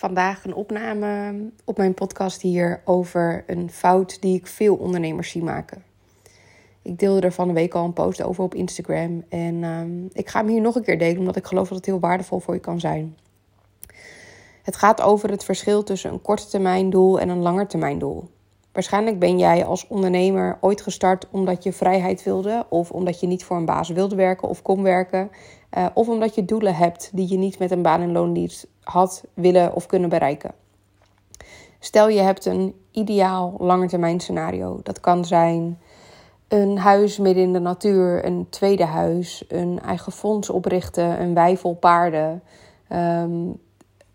Vandaag een opname op mijn podcast hier over een fout die ik veel ondernemers zie maken. Ik deelde er van de week al een post over op Instagram. En ehm, ik ga hem hier nog een keer delen, omdat ik geloof dat het heel waardevol voor je kan zijn. Het gaat over het verschil tussen een korte doel en een langer termijn doel. Waarschijnlijk ben jij als ondernemer ooit gestart omdat je vrijheid wilde, of omdat je niet voor een baas wilde werken of kon werken, uh, of omdat je doelen hebt die je niet met een baan- en loondienst had willen of kunnen bereiken. Stel je hebt een ideaal langetermijn scenario. Dat kan zijn een huis midden in de natuur, een tweede huis, een eigen fonds oprichten, een wei paarden. Um,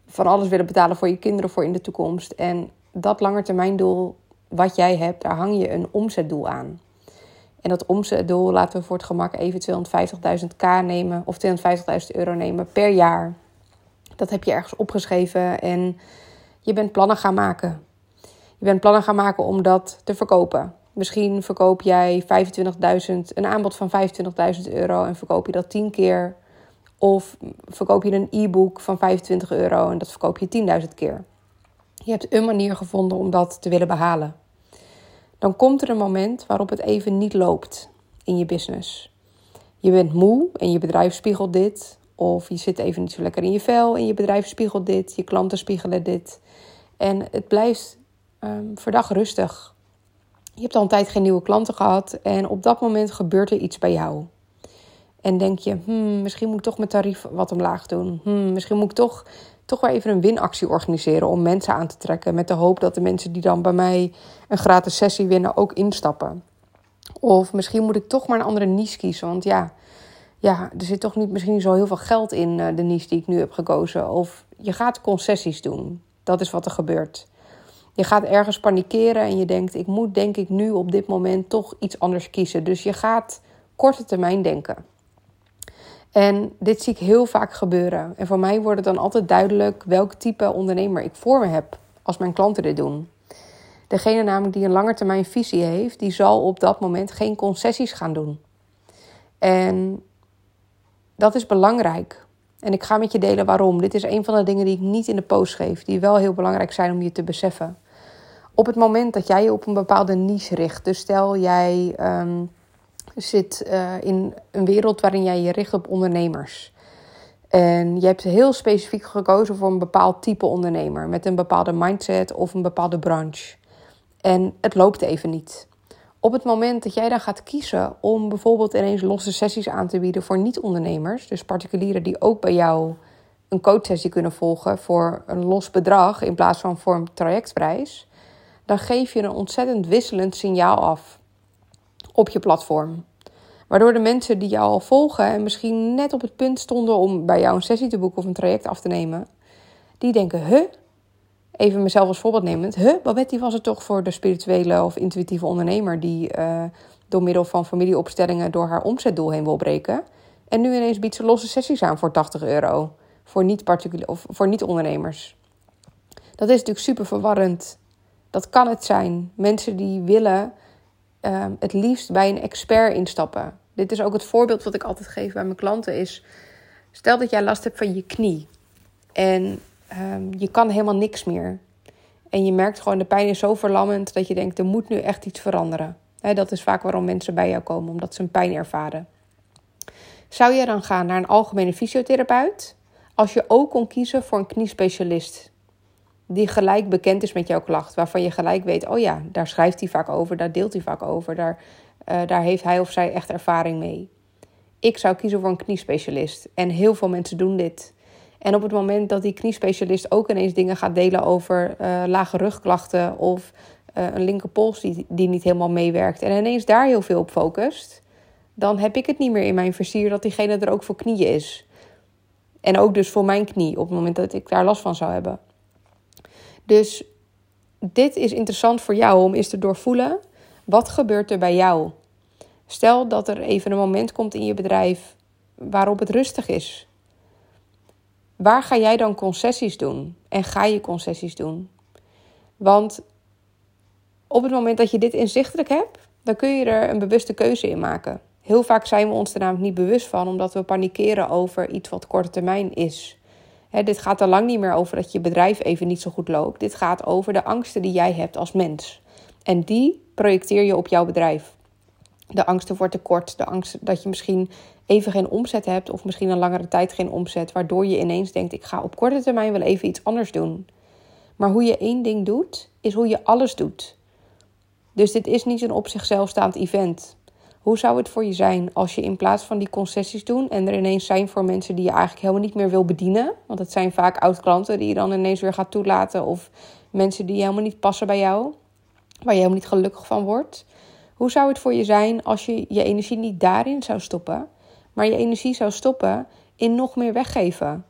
van alles willen betalen voor je kinderen voor in de toekomst. En dat langetermijndoel wat jij hebt, daar hang je een omzetdoel aan. En dat omzetdoel laten we voor het gemak even 250.000 k nemen of 250.000 euro nemen per jaar. Dat heb je ergens opgeschreven en je bent plannen gaan maken. Je bent plannen gaan maken om dat te verkopen. Misschien verkoop jij 25.000, een aanbod van 25.000 euro en verkoop je dat 10 keer. Of verkoop je een e-book van 25 euro en dat verkoop je 10.000 keer. Je hebt een manier gevonden om dat te willen behalen. Dan komt er een moment waarop het even niet loopt in je business. Je bent moe en je bedrijf spiegelt dit. Of je zit even niet zo lekker in je vel en je bedrijf spiegelt dit. Je klanten spiegelen dit. En het blijft um, verdag rustig. Je hebt al een tijd geen nieuwe klanten gehad. En op dat moment gebeurt er iets bij jou. En denk je, hmm, misschien moet ik toch mijn tarief wat omlaag doen. Hmm, misschien moet ik toch, toch wel even een winactie organiseren om mensen aan te trekken. Met de hoop dat de mensen die dan bij mij een gratis sessie winnen ook instappen. Of misschien moet ik toch maar een andere niche kiezen. Want ja, ja er zit toch niet misschien zo heel veel geld in uh, de niche die ik nu heb gekozen. Of je gaat concessies doen. Dat is wat er gebeurt. Je gaat ergens panikeren en je denkt: ik moet denk ik nu op dit moment toch iets anders kiezen. Dus je gaat korte termijn denken. En dit zie ik heel vaak gebeuren. En voor mij wordt het dan altijd duidelijk welk type ondernemer ik voor me heb als mijn klanten dit doen. Degene namelijk die een langetermijn visie heeft, die zal op dat moment geen concessies gaan doen. En dat is belangrijk. En ik ga met je delen waarom. Dit is een van de dingen die ik niet in de post geef, die wel heel belangrijk zijn om je te beseffen. Op het moment dat jij je op een bepaalde niche richt, dus stel jij ehm, zit uh, in een wereld waarin jij je richt op ondernemers. En je hebt heel specifiek gekozen voor een bepaald type ondernemer met een bepaalde mindset of een bepaalde branche. En het loopt even niet. Op het moment dat jij dan gaat kiezen om bijvoorbeeld ineens losse sessies aan te bieden voor niet-ondernemers, dus particulieren die ook bij jou een coachsessie kunnen volgen voor een los bedrag in plaats van voor een trajectprijs, dan geef je een ontzettend wisselend signaal af op je platform. Waardoor de mensen die jou al volgen en misschien net op het punt stonden om bij jou een sessie te boeken of een traject af te nemen, die denken: huh? Even mezelf als voorbeeld nemend. Huh, Babette was het toch voor de spirituele of intuïtieve ondernemer die uh, door middel van familieopstellingen door haar omzetdoel heen wil breken. En nu ineens biedt ze losse sessies aan voor 80 euro. Voor niet-particulier of voor niet-ondernemers. Dat is natuurlijk super verwarrend. Dat kan het zijn. Mensen die willen uh, het liefst bij een expert instappen. Dit is ook het voorbeeld wat ik altijd geef bij mijn klanten. Is, stel dat jij last hebt van je knie. En um, je kan helemaal niks meer. En je merkt gewoon, de pijn is zo verlammend dat je denkt, er moet nu echt iets veranderen. Dat is vaak waarom mensen bij jou komen, omdat ze een pijn ervaren. Zou je dan gaan naar een algemene fysiotherapeut? Als je ook kon kiezen voor een kniespecialist die gelijk bekend is met jouw klacht. Waarvan je gelijk weet, oh ja, daar schrijft hij vaak over, daar deelt hij vaak over, daar, uh, daar heeft hij of zij echt ervaring mee. Ik zou kiezen voor een kniespecialist. En heel veel mensen doen dit. En op het moment dat die kniespecialist ook ineens dingen gaat delen over uh, lage rugklachten of uh, een linkerpols die, die niet helemaal meewerkt en ineens daar heel veel op focust, dan heb ik het niet meer in mijn versier dat diegene er ook voor knieën is. En ook dus voor mijn knie op het moment dat ik daar last van zou hebben. Dus dit is interessant voor jou om eens te doorvoelen. Wat gebeurt er bij jou? Stel dat er even een moment komt in je bedrijf waarop het rustig is. Waar ga jij dan concessies doen? En ga je concessies doen? Want op het moment dat je dit inzichtelijk hebt, dan kun je er een bewuste keuze in maken. Heel vaak zijn we ons er namelijk niet bewust van, omdat we panikeren over iets wat korte termijn is dit gaat al lang niet meer over dat je bedrijf even niet zo goed loopt. Dit gaat over de angsten die jij hebt als mens. En die projecteer je op jouw bedrijf. De angsten voor tekort, de angst dat je misschien even geen omzet hebt of misschien een langere tijd geen omzet, waardoor je ineens denkt: ik ga op korte termijn wel even iets anders doen. Maar hoe je één ding doet, is hoe je alles doet. Dus dit is niet een op zichzelf staand event. Hoe zou het voor je zijn als je in plaats van die concessies doen en er ineens zijn voor mensen die je eigenlijk helemaal niet meer wil bedienen? Want het zijn vaak oud-klanten die je dan ineens weer gaat toelaten of mensen die helemaal niet passen bij jou, waar je helemaal niet gelukkig van wordt. Hoe zou het voor je zijn als je je energie niet daarin zou stoppen, maar je energie zou stoppen in nog meer weggeven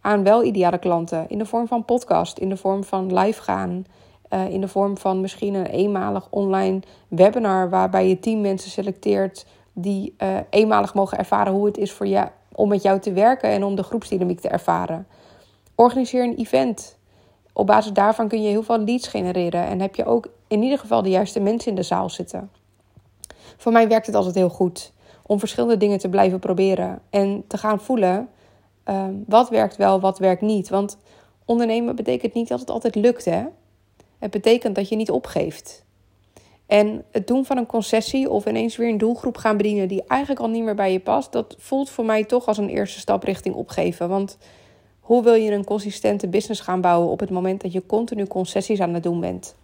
aan wel ideale klanten in de vorm van podcast, in de vorm van live gaan, uh, in de vorm van misschien een eenmalig online webinar waarbij je tien mensen selecteert die uh, eenmalig mogen ervaren hoe het is voor jou om met jou te werken en om de groepsdynamiek te ervaren. Organiseer een event. Op basis daarvan kun je heel veel leads genereren en heb je ook in ieder geval de juiste mensen in de zaal zitten. Voor mij werkt het altijd heel goed om verschillende dingen te blijven proberen en te gaan voelen uh, wat werkt wel, wat werkt niet. Want ondernemen betekent niet dat het altijd lukt, hè? Het betekent dat je niet opgeeft. En het doen van een concessie of ineens weer een doelgroep gaan bedienen die eigenlijk al niet meer bij je past, dat voelt voor mij toch als een eerste stap richting opgeven. Want hoe wil je een consistente business gaan bouwen op het moment dat je continu concessies aan het doen bent?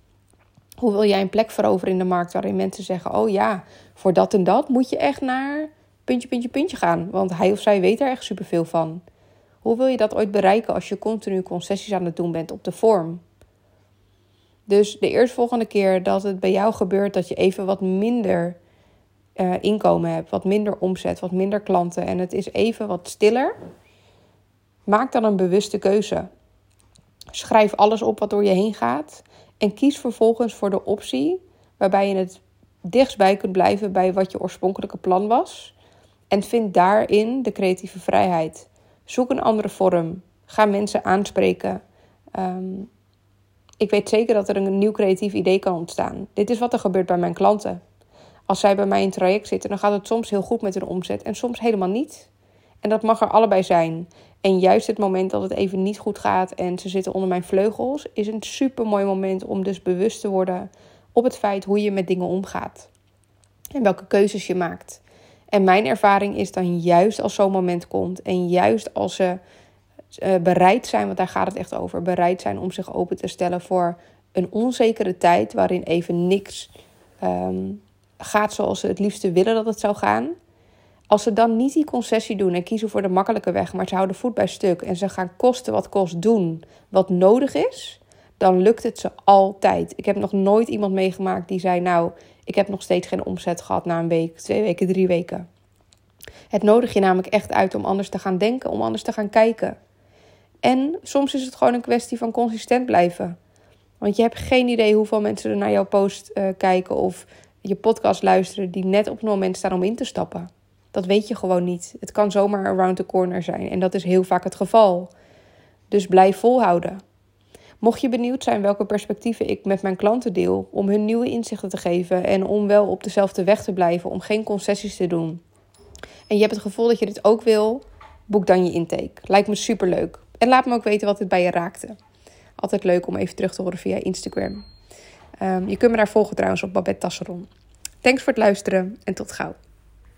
Hoe wil jij een plek veroveren in de markt waarin mensen zeggen: Oh ja, voor dat en dat moet je echt naar puntje, puntje, puntje gaan. Want hij of zij weet er echt superveel van. Hoe wil je dat ooit bereiken als je continu concessies aan het doen bent op de vorm? Dus de eerstvolgende keer dat het bij jou gebeurt dat je even wat minder uh, inkomen hebt, wat minder omzet, wat minder klanten en het is even wat stiller, maak dan een bewuste keuze. Schrijf alles op wat door je heen gaat en kies vervolgens voor de optie waarbij je het dichtstbij kunt blijven bij wat je oorspronkelijke plan was. En vind daarin de creatieve vrijheid. Zoek een andere vorm. Ga mensen aanspreken. Um, ik weet zeker dat er een nieuw creatief idee kan ontstaan. Dit is wat er gebeurt bij mijn klanten. Als zij bij mij in traject zitten, dan gaat het soms heel goed met hun omzet en soms helemaal niet. En dat mag er allebei zijn. En juist het moment dat het even niet goed gaat en ze zitten onder mijn vleugels, is een super mooi moment om dus bewust te worden op het feit hoe je met dingen omgaat. En welke keuzes je maakt. En mijn ervaring is dan juist als zo'n moment komt en juist als ze uh, bereid zijn, want daar gaat het echt over, bereid zijn om zich open te stellen voor een onzekere tijd waarin even niks um, gaat zoals ze het liefste willen dat het zou gaan. Als ze dan niet die concessie doen en kiezen voor de makkelijke weg, maar ze houden voet bij stuk en ze gaan kosten wat kost doen wat nodig is, dan lukt het ze altijd. Ik heb nog nooit iemand meegemaakt die zei: Nou, ik heb nog steeds geen omzet gehad na een week, twee weken, drie weken. Het nodig je namelijk echt uit om anders te gaan denken, om anders te gaan kijken. En soms is het gewoon een kwestie van consistent blijven. Want je hebt geen idee hoeveel mensen er naar jouw post uh, kijken of je podcast luisteren die net op het moment staan om in te stappen. Dat weet je gewoon niet. Het kan zomaar around the corner zijn en dat is heel vaak het geval. Dus blijf volhouden. Mocht je benieuwd zijn welke perspectieven ik met mijn klanten deel, om hun nieuwe inzichten te geven en om wel op dezelfde weg te blijven, om geen concessies te doen. En je hebt het gevoel dat je dit ook wil, boek dan je intake. Lijkt me super leuk. En laat me ook weten wat het bij je raakte. Altijd leuk om even terug te horen via Instagram. Um, je kunt me daar volgen trouwens op Babette Tasseron. Thanks voor het luisteren en tot gauw.